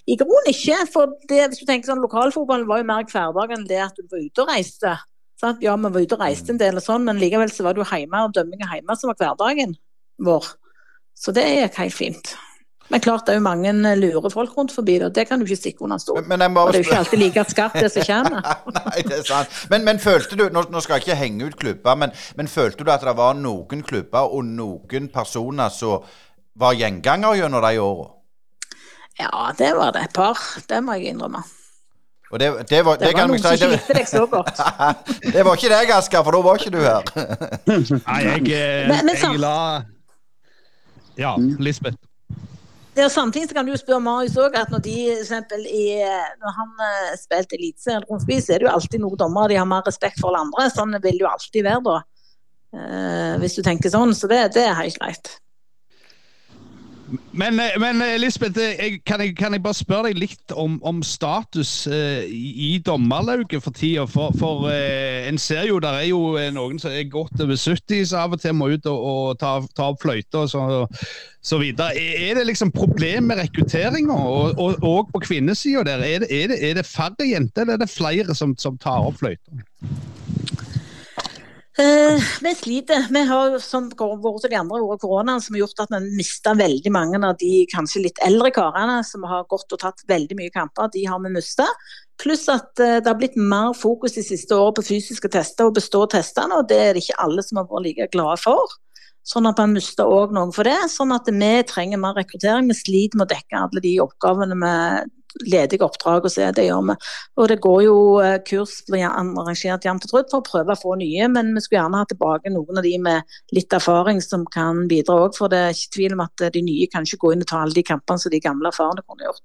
i grunnen ikke. For det, hvis du tenker sånn, lokalfotballen var jo mer hverdag enn det at du var ute og reiste. Sant? Ja, vi var ute og reiste en del, og sånn, men likevel så var det jo hjemme og dømming hjemme som var hverdagen vår. Så det gikk helt fint. Men klart det er jo mange lure folk rundt forbi det, det kan du ikke stikke under stol. Men, men og det er jo ikke alltid like skarpt det som kommer. Nei, det er sant. Men, men følte du, nå, nå, skal jeg ikke henge ut klubber, men, men, følte du at det var noen klubber og noen personer som var gjengangere gjennom de åra? Ja, det var det et par. Det må jeg innrømme. Og det, det, var, det, det var noen si, som likte deg så godt. det var ikke deg, Asker, for da var ikke du her. Nei, jeg, eh, men, jeg la Ja, Lisbeth. Det er Samtidig så kan du spørre Marius òg at når de eksempel i, når han uh, spilte Eliteserien forbi, så er det jo alltid noen dommere de har mer respekt for enn andre. Sånn vil det jo alltid være da. Uh, hvis du tenker sånn. Så det, det er helt greit. Men, eh, men eh, Lisbeth, eh, kan jeg, kan jeg, bare spørre deg litt om, om status eh, i, dommerlauget for tida? For, for eh, en ser jo der er jo noen som er godt over 70 som av og til må ut og, og ta, ta, opp fløyta og så, så, videre. Er det liksom problem med rekrutteringa, og, og, og, på kvinnesida der? Er det, er, det, er det, færre jenter, eller er det flere som, som tar opp fløyta? Uh, vi sliter. Vi har som vært de andre årene koronaen som har gjort at vi mista veldig mange av de kanskje litt eldre karene som har gått og tatt veldig mye kamper. De har vi mista. Pluss at eh, det har blitt mer fokus de siste årene på fysiske tester og bestå testene, og det er det ikke alle som har vært like glade for. Sånn at man mister òg noen for det. Sånn at vi trenger mer rekruttering. Vi sliter med å dekke alle de oppgavene vi ledige oppdrag og se det gjør vi. Og det går jo eh, kurs arrangert jevnt og trutt for å prøve å få nye, men vi skulle gjerne ha tilbake noen av de med litt erfaring som kan bidra òg. For det er ikke tvil om at de nye kan ikke gå inn og ta alle de kampene som de gamle erfarne kunne gjort.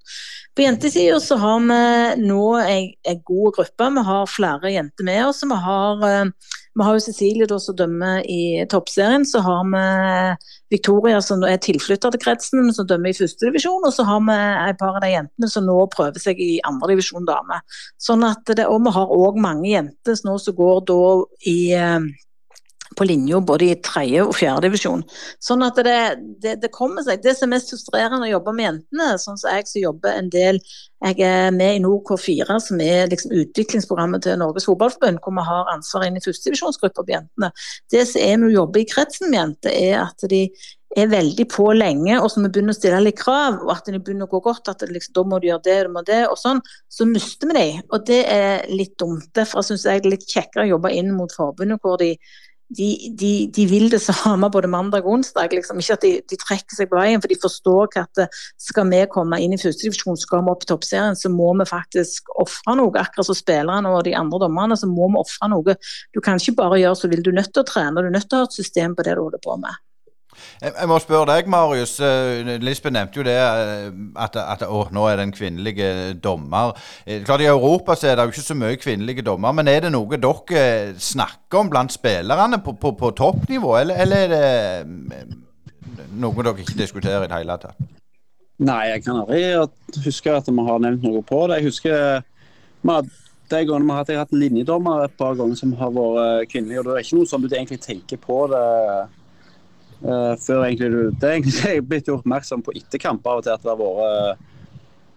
På jentesida så har vi nå en god gruppe. Vi har flere jenter med oss. Vi har eh, vi har jo Cecilie da, som dømmer i toppserien. Så har vi Victoria som er tilflytter til kretsen, som dømmer i førstedivisjon. Og så har vi et par av de jentene som nå prøver seg i andredivisjon dame. Sånn og vi har òg mange jenter nå som går da i eh, på linja både i tredje og fjerde divisjon. Sånn at det, det, det, kommer seg. Det som er mest frustrerende å jobbe med jentene, sånn som jeg som jobber en del Jeg er med i NOK4, som er liksom utviklingsprogrammet til Norges Fotballforbund, hvor vi har ansvar inn i førstedivisjonsgruppa på jentene. Det som er med å jobbe i kretsen med jenter, er at de er veldig på lenge, og så vi begynner å stille litt krav, og at de begynner å gå godt, at liksom, da må du gjøre det, du må det, og sånn, så mister vi dem. Og det er litt dumt. Derfor syns jeg det er litt kjekkere å jobbe inn mot forbundet, hvor de de, de, de, vil det samme både mandag og onsdag. Liksom. Ikke at de, de, trekker seg på veien, for de forstår at eh, skal vi komme inn i førstedivisjon, skal vi opp i toppserien, så må vi faktisk ofre noe. Akkurat som spillerne og de andre dommerne, så må vi ofre noe. Du kan ikke bare gjøre så vil du nødt til å trene, du er nødt til å ha et system på det du holder på med. Jeg må spørre deg, Marius. Eh, Lisbeth nevnte jo det eh, at, at å, nå er det en kvinnelig dommer. Eh, klart I Europa så er det jo ikke så mye kvinnelige dommer, men er det noe dere snakker om blant spillerne på, på, på toppnivå, eller, eller, er det noe dere ikke diskuterer i det hele tatt? Nei, jeg kan aldri huske at vi har nevnt noe på det. Jeg husker de gangene vi har hatt, hatt linjedommer et par ganger som har vært kvinnelige, og det er ikke noe som du egentlig tenker på det Uh, før egentlig du, Det er egentlig jeg blitt gjort oppmerksom på etter kamp av og til at det har vært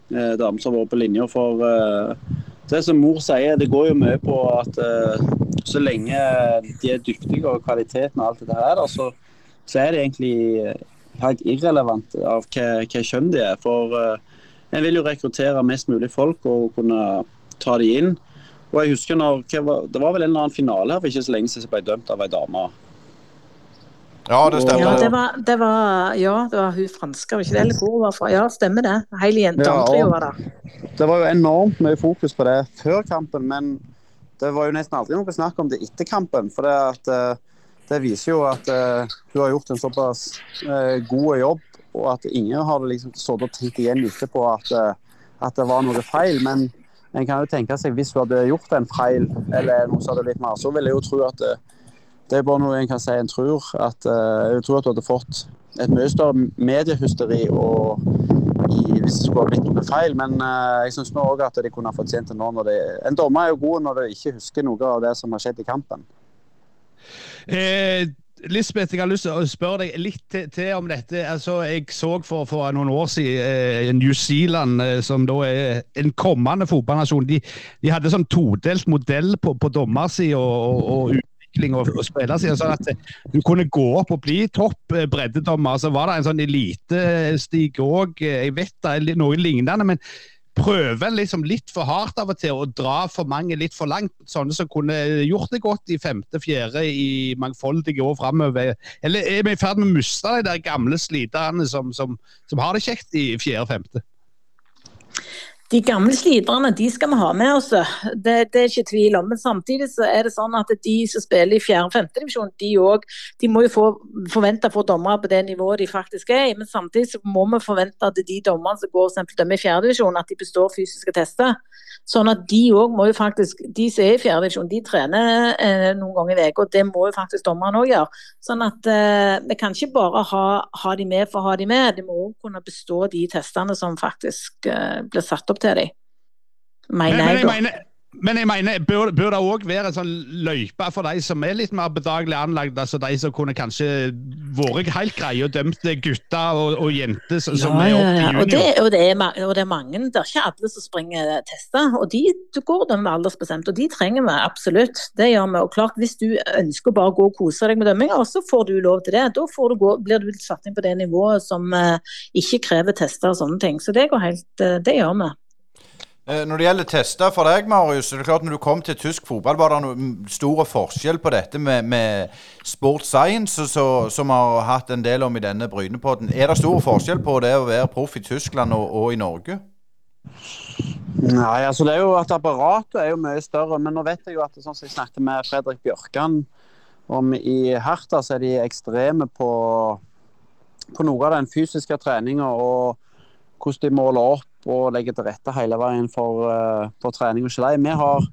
uh, damer som har vært på linja. For uh, det som mor sier, det går jo mye på at så lenge de er dyktige og kvaliteten og alt det her, så, så er det egentlig helt irrelevant av hva, hva kjønn de er. For en vil jo rekruttere mest mulig folk og kunne ta de inn. Og jeg husker når, Det var vel en eller annen finale her for ikke så lenge siden som ble dømt av ei dame. Ja, det stemmer. Ja, det var, det var, ja, det var hun franske, var ikke det? Eller hvor var fra? Ja, stemmer det. Hele jentetrio var der. Det var jo enormt mye fokus på det før kampen, men det var jo nesten aldri noe snakk om det etter kampen. For det, at, eh, det viser jo at uh, hun har gjort en såpass uh, god jobb, og at ingen har liksom sittet og tenkt igjen etterpå at, uh, at det var noe feil. Men en kan jo tenke seg hvis hun hadde gjort en feil, eller noe som hadde blitt mer, så ville jeg jo tro at uh, det er bare noe en kan si en tror. At, uh, jeg tror at du hadde fått et mye større mediehysteri og i, hvis det skulle ha blitt noe feil. Men uh, jeg syns òg at de kunne ha fått tjent det nå. Når de, en dommer er jo god når de ikke husker noe av det som har skjedd i kampen. Eh, Lisbeth, jeg har lyst til å spørre deg litt til, til om dette. Altså, jeg så for, for noen år siden eh, New Zealand, eh, som da er en kommende fotballnasjon. De, de hadde sånn todelt modell på, på dommersida og, og, utvikling og, og spillersida. Sånn at du kunne gå opp og bli topp eh, breddedommer. Så var det en sånn elitestig òg. Jeg vet det er noe lignende. men prøver liksom litt for hardt av og til å dra for mange litt for langt. Sånne som kunne gjort det godt i femte, fjerde, i mangfoldige år framover. Eller er vi i ferd med å miste de der gamle sliterne som, som, som har det kjekt i fjerde, femte? De gamle sliterne de skal vi ha med oss, det, det er ikke tvil om. Men samtidig så er det sånn at de som spiller i 4. og femtedivisjon, de, også, de må jo få forvente å få dommere på det nivået de faktisk er i. Men samtidig så må vi forvente at de dommerne som går for dømme i divisjon, at de består fysiske tester. Sånn at de òg må jo faktisk, de som er i fjerde divisjon, de trener eh, noen ganger i uka. Det må jo faktisk dommerne òg gjøre. Sånn at eh, vi kan ikke bare ha, ha de med for å ha de med, de må òg kunne bestå de testene som faktisk eh, blir satt opp til dem. Mener Men, men, jeg, jeg da. Men jeg mener, bør, bør det òg være en sånn løype for de som er litt mer bedagelig anlagd? altså De som kunne kanskje vært helt greie og dømt gutter og, og jenter som, ja, er oppe i Og det, og, det er, og det er mange, det er ikke alle som springer tester. Og de du går dømme aldersbestemt, og de trenger vi absolutt. Det gjør vi. Og klart, hvis du ønsker bare å gå og kose deg med dømminga, så får du lov til det. Da får du gå, blir du satt inn på det nivået som eh, ikke krever tester og sånne ting. Så det går helt, eh, det gjør vi. Eh, Når det gjelder tester for deg, Marius, så er det klart når du kom til tysk fotball, var det noen stor forskjell på dette med, med sport science, så, som har hatt en del om i denne Brynepodden. Er det stor forskjell på det å være proff i Tyskland og, og i Norge? Nei, altså det er jo at apparatet er jo mye større, men nå vet jeg jo at sånn som jeg snakket med Fredrik Bjørkan om i Herta, så er de ekstreme på, på noe av den fysiske treninga hvordan de måler opp og legger til rette hele veien for, eh, for trening hos deg. Vi har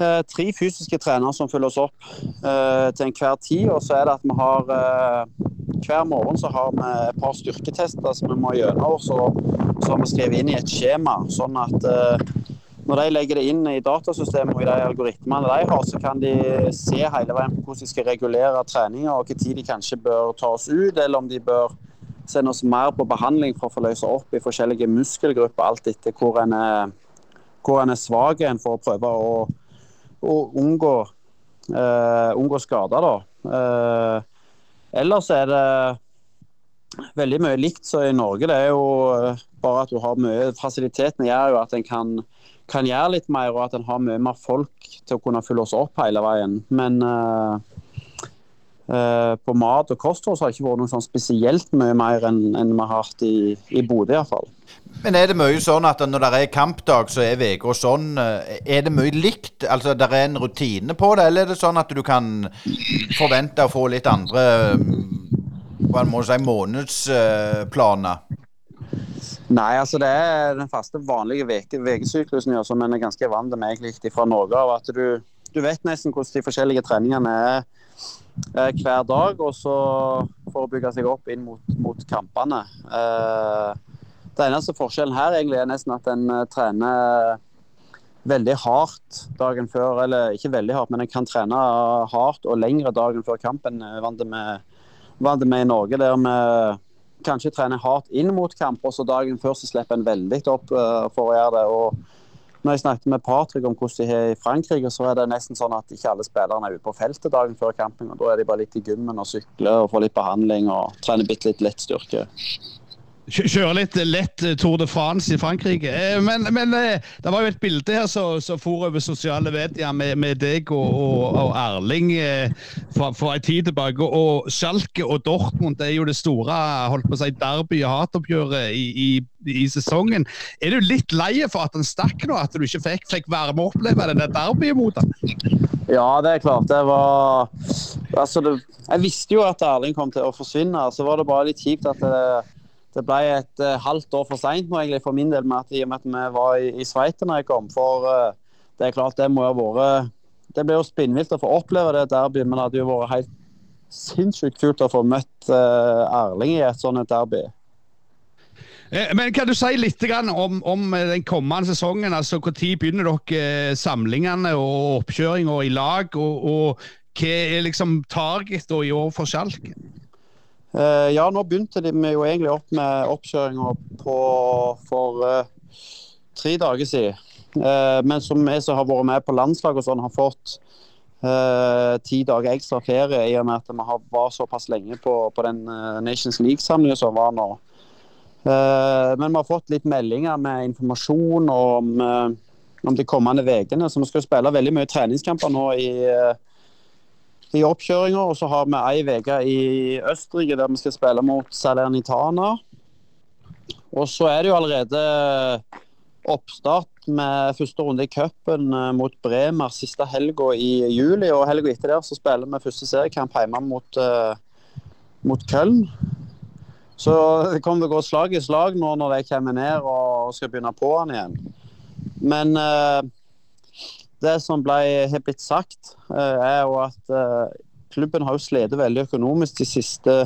eh, tre fysiske trenere som følger oss opp eh, til enhver tid. Og så er det at vi har eh, Hver morgen så har vi et par styrketester som vi må gjennom. Så, så har vi skrevet inn i et skjema, sånn at eh, når de legger det inn i datasystemet og i de algoritmene de har, så kan de se hele veien på hvordan de skal regulere treninga og når de kanskje bør ta oss ut, eller om de bør sende oss mer på behandling for å få løse opp i forskjellige muskelgrupper, alt etter hvor en er, hvor en er svak en for å prøve å, å unngå, uh, unngå skader. Da. Uh, ellers er det veldig mye likt som i Norge. Det er jo eh, bare at du har mye Fasilitetene gjør jo at en kan, kan gjøre litt mer, og at en har mye mer folk til å kunne fylle oss opp hele veien. Men eh, på mat og kosthold så har det ikke vært noe sånn spesielt mye mer enn en vi har hatt i, i Bodø iallfall. Men er det mye sånn at når det er kampdag, så er uka sånn eh, Er det mye likt? Altså det er en rutine på det, eller er det sånn at du kan forvente å få litt andre mm, Hva må si månedsplaner? Nei, altså det er den faste vanlige ja, som en er ganske vant med egentlig fra Norge av. At du, du vet nesten hvordan de forskjellige treningene er eh, hver dag, og så for å bygge seg opp inn mot, mot kampene. Eh, det eneste forskjellen her egentlig er nesten at en eh, trener veldig hardt dagen før, eller ikke veldig hardt, men en kan trene hardt og lengre dagen før kampen. eh, Vant det med, vant det med i Norge, der vi kanskje trener hardt inn mot kamp, og så dagen før så slipper en veldig opp eh, for å gjøre det. Og når jeg snakket med Patrick om hvordan de har i Frankrike, så er det nesten sånn at ikke alle spillerne er ute på feltet dagen før camping. og Da er de bare litt i gymmen og sykler og får litt behandling og trener bitte litt styrke. Kjøre litt lett eh, Tour de France i Frankrike. Eh, Men, men eh, det var jo et bilde her som for over sosiale medier med, med deg og, og, og Erling for, en tid tilbake. Og Schalke og Dortmund det er jo det store holdt på å si, derby- og hatoppgjøret i, i, i sesongen. Er du litt lei for at han stakk nå, at du ikke fikk, fikk være med å oppleve det der derbyet mot han? Ja, det er klart. Det var altså det, Jeg visste jo at Erling kom til å forsvinne. Så var det bare litt kjipt at det, det ble et uh, halvt år for seint for min del, med at, i og med at vi var i, i Sveits da jeg kom. For uh, det er klart, det må ha vært Det ble jo spinnvilt å få oppleve det derby, men det hadde jo vært helt sinnssykt kult å få møtt uh, Erling i et sånt derby. Eh, Men kan du si litt om, om eh, den kommende sesongen? altså Når begynner dere eh, samlingene og oppkjøringa i lag? Og, og hva er liksom target da i år for Schalke? Eh, ja, nå begynte de med jo egentlig opp med oppkjøringa for uh, tre dager siden. Uh, men som vi som har vært med på landslag og sånn, har fått uh, ti dager ekstra ferie i og med at vi har var såpass lenge på, på den Nations League-samlinga som var nå. Men vi har fått litt meldinger med informasjon om, om de kommende ukene. Så vi skal spille veldig mye treningskamper nå i eh, i oppkjøringa. Og så har vi ei uke i Østerrike der vi skal spille mot Salernitana. Og så er det jo allerede oppstart med første runde i cupen eh, mot Bremer siste helga i juli. Og helga etter der så spiller vi første seriekamp hjemme mot, uh, mot Köln. Så det kommer til å gå slag i slag nå når de kommer ned og skal begynne på'n igjen. Men uh, det som ble, har blitt sagt, eh, er jo at eh, klubben har jo slitt veldig økonomisk de siste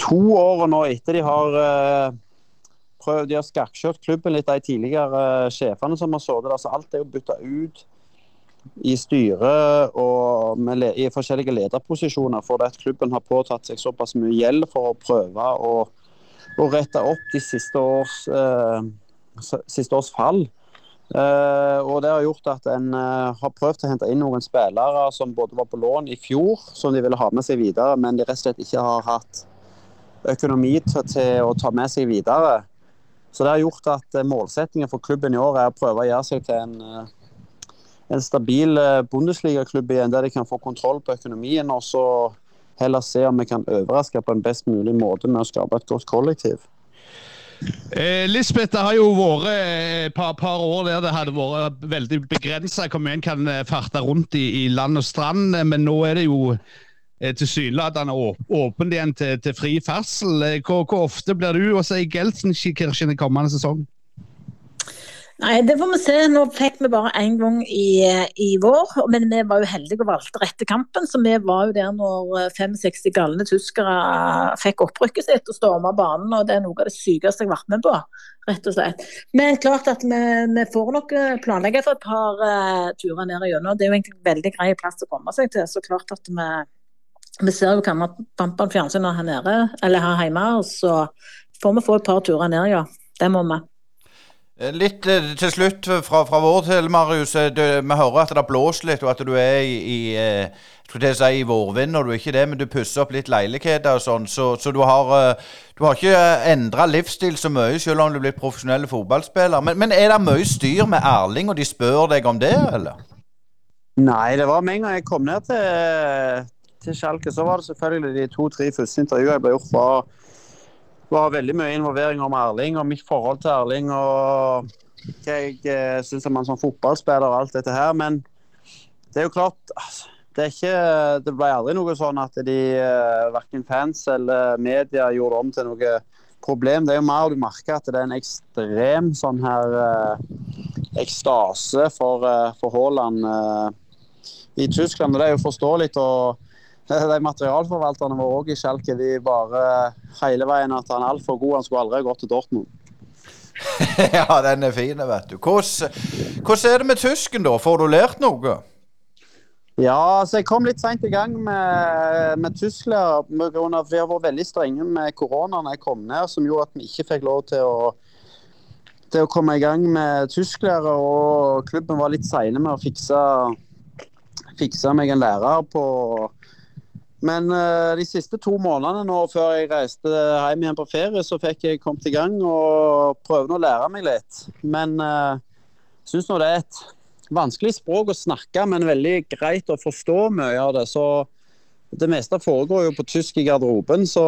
to årene nå etter de har eh, prøvd, de har skakkjørt klubben litt, de tidligere sjefene som har sittet der. Så alt er jo bytta ut i styret og i forskjellige lederposisjoner fordi at klubben har påtatt seg såpass mye gjeld for å prøve å, å rette opp de siste års, eh, siste års fall. Eh, og Det har gjort at en eh, har prøvd å hente inn noen spillere som både var på lån i fjor, som de ville ha med seg videre, men de rett og slett ikke har hatt økonomi til, å ta med seg videre. Så det har gjort at eh, målsettingen for klubben i år er å prøve å gjøre seg til en, en stabil Bundesliga-klubb igjen, der de kan få kontroll på økonomien og så heller se om vi kan overraske på en best mulig måte med å skape et godt kollektiv. Eh, Lisbeth, det har jo vært et par, par år der det hadde vært veldig begrensa hvor mye en kan eh, farte rundt i, i land og strand, eh, men nå er det jo eh, tilsynelatende åp- åpent igjen til, til fri ferdsel. Eh, Hvor, hvor ofte blir du i Gelsenkirchen i kommende sesong? Nei, det får vi se. Nå fikk vi bare én gang i, i vår, men vi var jo heldige og valgte rette kampen. Så vi var jo der når eh, 65 galne tyskere fikk opprykket sitt og storma banen. Og det er noe av det sykeste jeg har vært med på, rett og slett. Men klart at vi, vi får nok eh, planlegge for et par uh, turer ned igjennom. Det er jo egentlig en veldig grei plass å komme seg til. Så klart at vi, vi ser jo kampene fjernsynet her nede, eller her hjemme, og så får vi få et par turer ned, ja. Det må vi. Eh, Litt eh, til slutt fra, fra vår til, Marius. Eh, Du, vi hører at det blåser litt, og at du er i, i eh, skulle til å si i vårvind, og du er ikke det, men du pusser opp litt leiligheter og sånn. Så, så du har, eh, du har ikke endra livsstil så mye, selv om du er blitt profesjonell fotballspiller. Men, men er det mye styr med Erling, og de spør deg om det, eller? Nei, det var med en gang jeg kom ned til, til Schalke, så var det selvfølgelig de to-tre første intervjuene jeg ble gjort, var, var veldig mye involvering om Erling og mitt forhold til Erling og hva jeg eh, syns om han som fotballspiller og alt dette her. Men det er jo klart altså, det, ikke, det ble aldri noe sånn at de eh, verken fans eller media gjorde om til noe problem. Det er jo mer du merker at det er en ekstrem sånn her eh, ekstase for, for Haaland i Tyskland. og Det er jo forståelig. og de materialforvalterne våre også i Schalke de bare hele veien at han er altfor god. Han skulle aldri gått til Dortmund. ja, den er fin, vet du. Hvordan, hvordan er det med tysken, da? Får du lært noe? Ja, så jeg kom litt seint i gang med, med tysklærer. av- Vi har vært veldig strenge med korona når jeg kom ned, som gjorde at vi ikke fikk lov til å til å komme i gang med tysklærer, og klubben var litt seine med å fikse, fikse meg en lærer på Men eh, de siste to månedene nå før jeg reiste hjem igjen på ferie, så fikk jeg kommet i gang og prøvde å lære meg litt. Men jeg syns nå det er et vanskelig språk å snakke, men veldig greit å forstå mye av det. Så det meste foregår jo på tysk i garderoben, så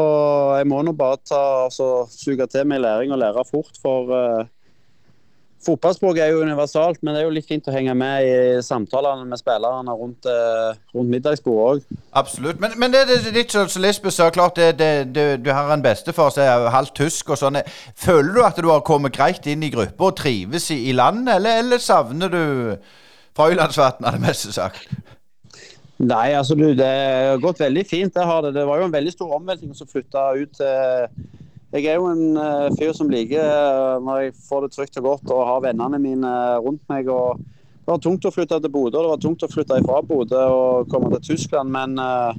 jeg må nå bare ta, altså, suge til meg læring og lære fort. For uh, fotballspråk er jo universalt, men det er jo litt fint å henge med i samtalene med spillerne rundt, uh, rundt middagsbordet òg. Absolutt. Men, men det litt som som Lisbeth sa, klart det, det, det, du har en bestefar som er halvt tysk og sånn. Føler du at du har kommet greit inn i gruppa og trives i, i landet, eller, eller savner du Frøylandsvatn, er det meste sagt? Nei, altså du, det har gått veldig fint. Det, det. det var jo en veldig stor omveltning som flytta ut til Jeg er jo en uh, fyr som liker uh, når jeg får det trygt og godt og har vennene mine rundt meg. og Det var tungt å flytte til Bodø, det var tungt å flytte ifra Bodø og komme til Tyskland. Men uh,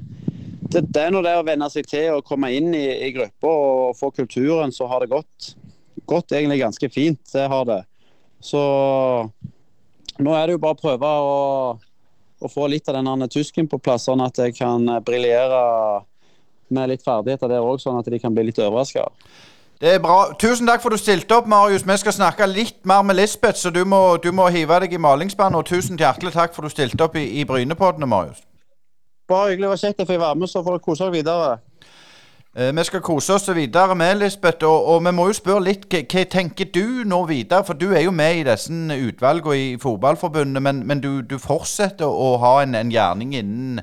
det, det er nå det å venne seg til å komme inn i, i gruppa og få kulturen, så har det gått, gått egentlig ganske fint. Det har det. Så nå er det jo bare å prøve å å få litt av den tysken på plass, sånn at jeg kan briljere med litt ferdigheter der òg, sånn at de kan bli litt overraska. Det er bra. Tusen takk for at du stilte opp, Marius. Vi skal snakke litt mer med Lisbeth, så du må, du må hive deg i malingsspannet. Og tusen hjertelig takk for at du stilte opp i, i Brynepoddene, Marius. Bare hyggelig. Det var kjekt jeg få være med, så får dere kose dere videre. Eh, vi skal kose oss videre med Lisbeth, og, og, vi må jo spørre litt hva tenker du nå videre? For du er jo med i disse utvalgene i Fotballforbundet, men, men du, du, fortsetter å ha en, en gjerning innen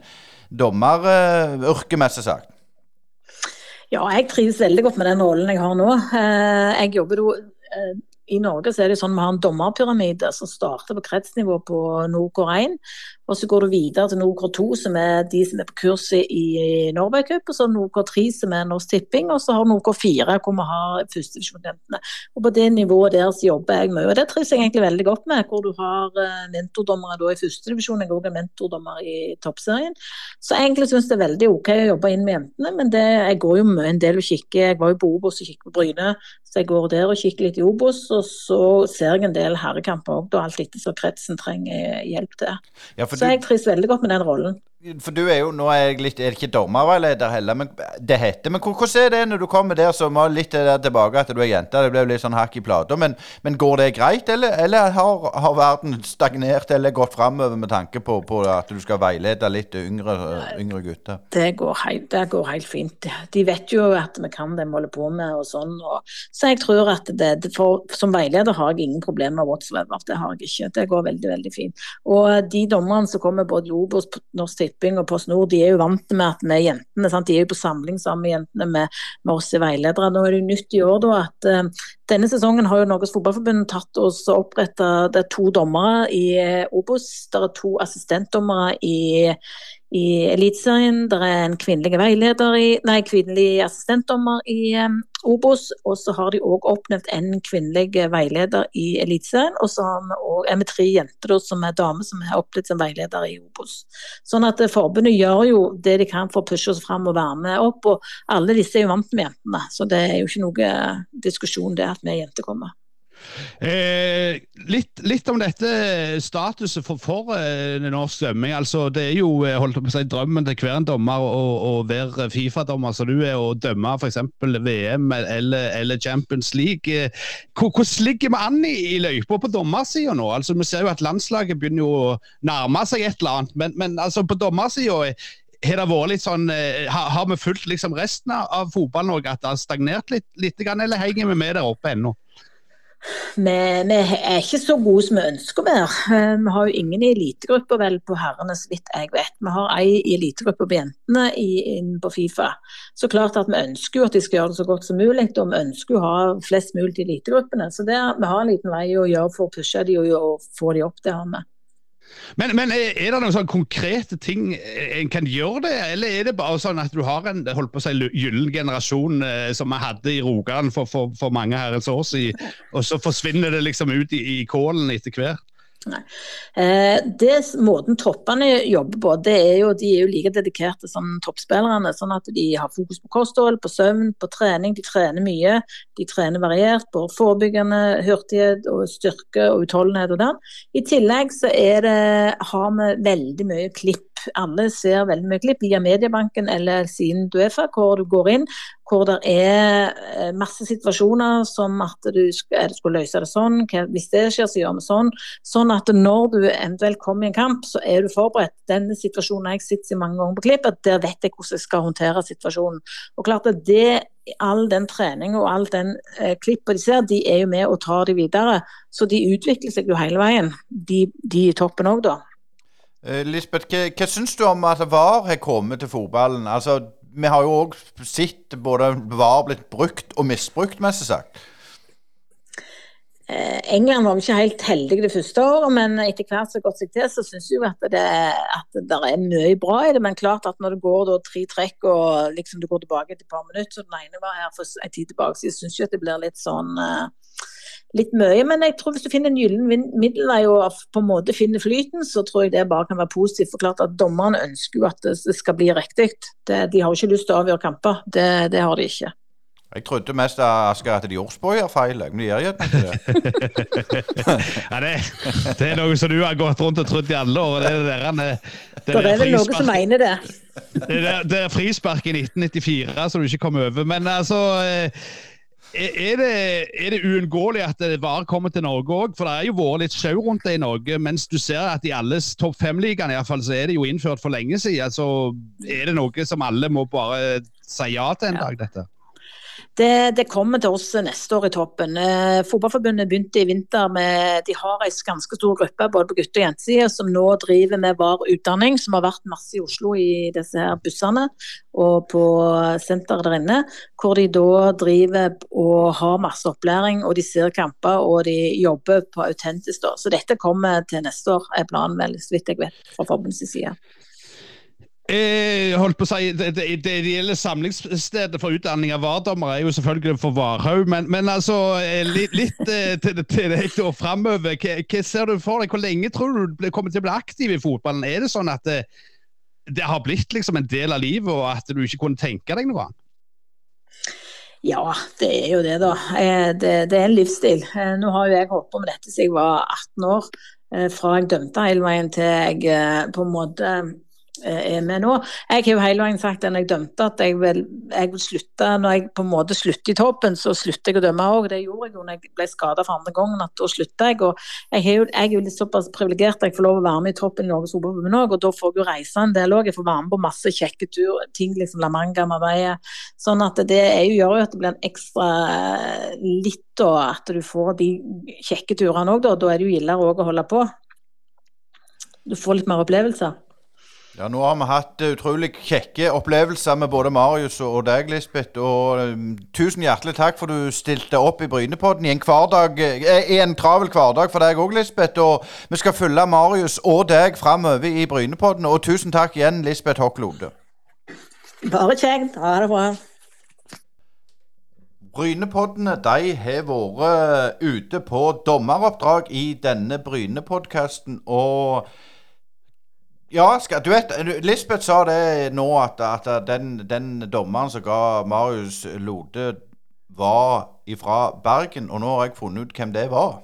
dommeryrket, mest sagt? Ja, jeg trives veldig godt med den rollen jeg har nå. Eh, jeg jobber jo eh, i Norge så er det sånn vi har en dommerpyramide som starter på kretsnivå på Nordgård 1. Og så går du videre til NOK 2, som er de som er på kurset i Norway Cup. Og så NOK 3, som er Norsk Tipping. Og så har NOK 4, hvor vi har førstedivisjonsjentene. Og på det nivået der så jobber jeg mye. Og det trives jeg egentlig veldig godt med. Hvor du har mentordommere da i førstedivisjon. Jeg er også en mentordommer i toppserien. Så jeg egentlig syns det er veldig OK å jobbe inn med jentene. Men det, jeg går jo en del og kikker. Jeg var jo på Obos og kikker på Bryne. Så jeg går der og kikker litt i Obos, og så ser jeg en del herrekamper òg, alt etter så kretsen trenger hjelp til. Ja, så jeg trives veldig godt med den rollen. For du er jo, nå er jeg litt, er det ikke dommerveileder heller, men det heter Men hvordan er det når du kommer der, som var litt der tilbake at du er jente? Det ble litt sånn hakk i plata. Men, men, går det greit, eller, eller har, har, verden stagnert eller gått framover med tanke på, på, at du skal veilede litt yngre, yngre gutter? Det går, helt, det går, helt, fint. De vet jo at vi kan det vi holder på med og sånn. Og, så jeg tror at det for, som veileder har jeg ingen problemer whatsoever. Det har jeg ikke. Det går veldig, veldig fint. Og de dommerne som kommer både i Obos, Norsk Tipping og Post Nord, de er jo vant med at vi jentene sant? De er jo på samling sammen med jentene med, med oss i veiledere. Nå er det jo nytt i år da at uh, denne sesongen har jo Norges Fotballforbund tatt og oppretta to dommere i Obos. Det er to assistentdommere i, i Eliteserien. Det er en kvinnelig i, nei, kvinnelig assistentdommer i um, Obos. Og så har de òg oppnevnt en kvinnelig veileder i Eliteserien. Og så er vi tre jenter da, som er damer som er oppnevnt som veileder i Obos. Sånn at forbundet gjør jo det de kan for å pushe oss fram og være med opp. Og alle disse er jo vant med jentene, så det er jo ikke noe diskusjon det at vi jenter kommer. Eh, litt, litt, om dette statuset for, for eh, norsk svømming. Altså, det er jo eh, holdt på å si, drømmen til hver en dommer å, være Fifa-dommer som du er, og dømme f.eks. VM eller, eller, Champions League. Eh, hvordan ligger vi an i, i løypa på dommersida nå? Altså, vi ser jo at landslaget begynner jo å nærme seg et eller annet, men, men altså, på dommersida har det vært litt sånn, har, har vi fulgt liksom resten av fotball-Norge at det har stagnert litt, litt, eller henger vi med der oppe ennå? Vi, vi, er ikke så gode som vi ønsker å være. Eh, vi har jo ingen i elitegrupper vel på herrene, så vidt jeg vet. Vi har ei elitegruppe på jentene inne på Fifa. Så klart at vi ønsker jo at de skal gjøre det så godt som mulig, og vi ønsker jo å ha flest mulig til elitegruppene. Så det, vi har en liten vei å gjøre for å pushe de og, og få de opp, det har vi. Men, men, er det noen sånne konkrete ting en kan gjøre det, eller er det bare sånn at du har en holdt på å si, gyllen generasjon eh, som vi hadde i Rogaland for, for, for mange herrens år siden, og så forsvinner det liksom ut i, i kålen etter hvert? Eh, det, måten toppene jobber på, det er jo, de er jo like dedikerte som toppspillerne. Sånn at de har fokus på kosthold, på søvn, på trening. De trener mye. De trener variert på forebyggende hurtighet og styrke og utholdenhet og den. I tillegg så er det, har vi veldig mye klipp. Alle ser veldig mye klipp via Mediebanken eller siden Duefa, hvor du går inn hvor det er eh, masse situasjoner som at du skal, løse det sånn, hvis det skjer, så gjør vi sånn. Sånn at når du eventuelt kommer i en kamp, så er du forberedt. Denne situasjonen jeg sett i mange ganger på klipp, at der vet jeg hvordan jeg skal håndtere situasjonen. Og klart at det, All den trening og all den eh, klippa de ser, de er jo med og tar de videre. Så de utvikler seg jo hele veien, de, de i toppen òg, da. Eh, Lisbeth, hva, hva syns du om at VAR har kommet til fotballen? Altså, vi har jo òg sett både VAR blitt brukt og misbrukt, mest sagt. Eh, England var ikke helt heldig det første året, men etter hvert som har gått seg til, så syns jeg at det, at det er mye bra i det. Men klart at når det går da, tre trekk og liksom du går tilbake et par minutter, så den ene var her for en tid tilbake, så jeg syns jo at det blir litt sånn uh, litt mye. Men jeg tror hvis du finner en gyllen middelvei og på en måte finner flyten, så tror jeg det bare kan være positivt. For klart at Dommerne ønsker jo at det skal bli riktig. De har jo ikke lyst til å avgjøre kamper. Det, det har de ikke. Jeg trodde mest Asker, at de Jordsborg gjør feil, men de gjør jo ikke det. ja, det, det, er noe som du har gått rundt og trodd i alle år. Det er, der, det, det er vel noen som mener det. Det er, det er frispark i 1994 som du ikke kom over. Men altså eh, er det, er det uunngåelig at det VAR kommer til Norge òg? For det har jo vært litt sjau rundt det i Norge. Mens du ser at i alle topp fem-ligaene så er det jo innført for lenge siden. Så er det noe som alle må bare si ja til en dag, dette. Det, det, kommer til oss neste år i toppen. Eh, Fotballforbundet begynte i vinter med De har en ganske stor gruppe både på gutte- og jentesida som nå driver med VAR utdanning, som har vært masse i Oslo i disse her bussene og på senteret der inne. Hvor de da driver og har masse opplæring, og de ser kamper og de jobber på autentisk. Så dette kommer til neste år, er planen så vidt jeg vet, fra forbundets side. Eh, holdt på å si, Det, det, det ideelle samlingsstedet for utdanning av VAR-dommere er jo selvfølgelig for Varhaug, men, men, altså eh, litt, litt eh, til, til deg da framover. Hva, hva, ser du for deg? Hvor lenge tror du du kommer til å bli aktiv i fotballen? Er det sånn at det, det har blitt liksom en del av livet, og at du ikke kunne tenke deg noe annet? Ja, det er jo det, da. Det, det, er en livsstil. Nå har jo jeg holdt på med dette siden jeg var 18 år. Fra jeg dømte hele veien til jeg på en måte Eh, er med nå. Jeg har jo hele veien sagt da jeg dømte at jeg vil, jeg vil, slutte Når jeg på en måte slutter i toppen, så slutter jeg å dømme òg. Det gjorde jeg jo når jeg ble skada for andre gangen, at da slutta jeg. Og jeg, er jo, jeg er jo litt såpass privilegert at jeg får lov å være med i toppen i Norges Fotballforbund òg, og da får jeg jo reise en del òg. Jeg får være med på masse kjekke tur, ting liksom La Manga, Marbella. Sånn at det jo, gjør jo at det blir en ekstra litt, da, at du får de kjekke turene òg, da. Da er det jo gildere òg å holde på. Du får litt mer opplevelser. Ja, Nå har vi hatt uh, utrolig kjekke opplevelser med både Marius og, deg, Lisbeth. Og um, tusen hjertelig takk for du stilte opp i Brynepodden i en, hverdag, uh, i en travel hverdag for deg òg, Lisbeth. Og vi skal følge Marius og deg framover i Brynepodden. Og tusen takk igjen, Lisbeth Hokklode. Bare kjekt. Ha det bra. Brynepoddene de har vært ute på dommeroppdrag i denne Brynepodkasten. Og ja, skal, du vet, Lisbeth sa det nå, at, at den, den, dommeren som ga Marius Lode, var ifra Bergen. Og nå har jeg funnet ut hvem det var.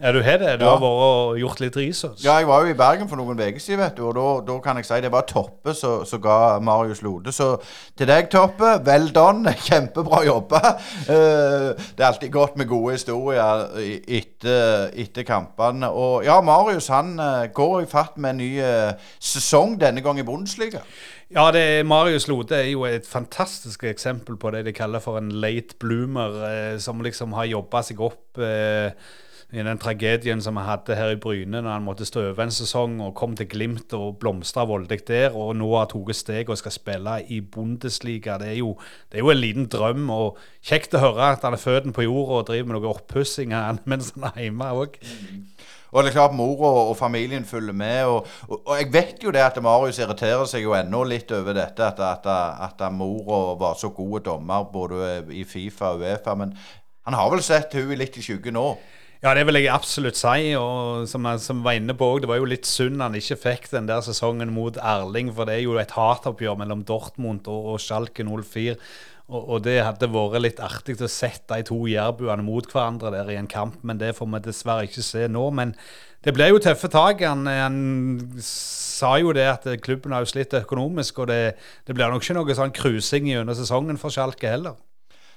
Ja, du har det? Du ja. har vært og gjort litt research? Ja, jeg var jo i Bergen for noen uker siden, vet du. Og da kan jeg si det var Toppe som ga Marius Lode. Så til deg, Toppe, vel done. Kjempebra jobba. Uh, det er alltid godt med gode historier etter, etter kampene. Og ja, Marius han uh, går i fatt med en ny uh, sesong, denne gang i Bundesliga. Ja, det er, Marius Lode er jo et fantastisk eksempel på det de kaller for en late bloomer, som liksom har jobba seg opp. Eh, i den tragedien som vi hadde her i Bryne, når han måtte stå over en sesong og kom til Glimt og blomstra voldig der, og nå har tatt steg og skal spille i Bundesliga. Det er, jo, det er jo en liten drøm, og kjekt å høre at han er født på jorda og driver med noe oppussing mens han er hjemme òg. Og det er klart Mora og, familien følger med. Og, og, og, jeg vet jo det at Marius irriterer seg jo ennå litt over dette. At, at, at, at mora var så gode dommer både i Fifa og Uefa. Men han har vel sett hun litt i skyggen nå? Ja, det vil jeg absolutt si. Og som jeg som var inne på òg, det var jo litt synd han ikke fikk den der sesongen mot Erling. For det er jo et hatoppgjør mellom Dortmund og, og Schalke 04. Og, og det hadde vært litt artig å sette de to jærbuene mot hverandre der i en kamp, men det får vi dessverre ikke se nå. Men det ble jo tøffe tak. Han, han sa jo det at klubben har jo slitt økonomisk, og det, det blir nok ikke noe sånn krusing gjennom sesongen for Schalke heller.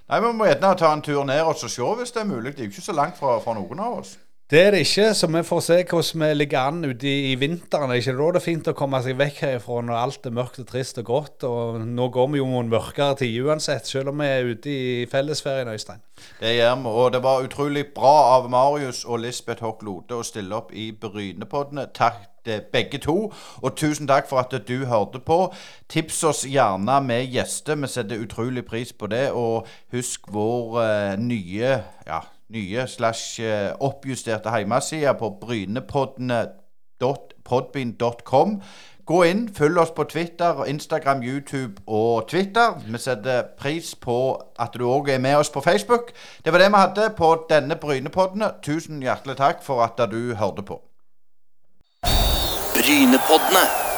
Nei, Vi må gjerne ta en tur ned og se hvis det er mulig. Det er jo ikke så langt fra, fra noen av oss. Det er det ikke, så vi får se hvordan vi ligger an ute i, i vinteren. Det er ikke da det er fint å komme seg vekk herfra når alt er mørkt og trist og grått. Og nå går vi jo mot mørkere tider uansett, selv om vi er ute i fellesferien, Øystein. Det gjør vi, og det var utrolig bra av Marius og Lisbeth Hock Lode å stille opp i Brynepoddene. Takk begge to. Og tusen takk for at du hørte på. Tips oss gjerne med gjester. Vi setter utrolig pris på det. Og husk vår uh, nye ja, nye slash uh, oppjusterte hjemmeside på brynepoddene.podbean.com. Gå inn, følg oss på Twitter, Instagram, YouTube og Twitter. Vi setter pris på at du òg er med oss på Facebook. Det var det vi hadde på denne Brynepoddene. Tusen hjertelig takk for at du hørte på. Brynepoddene.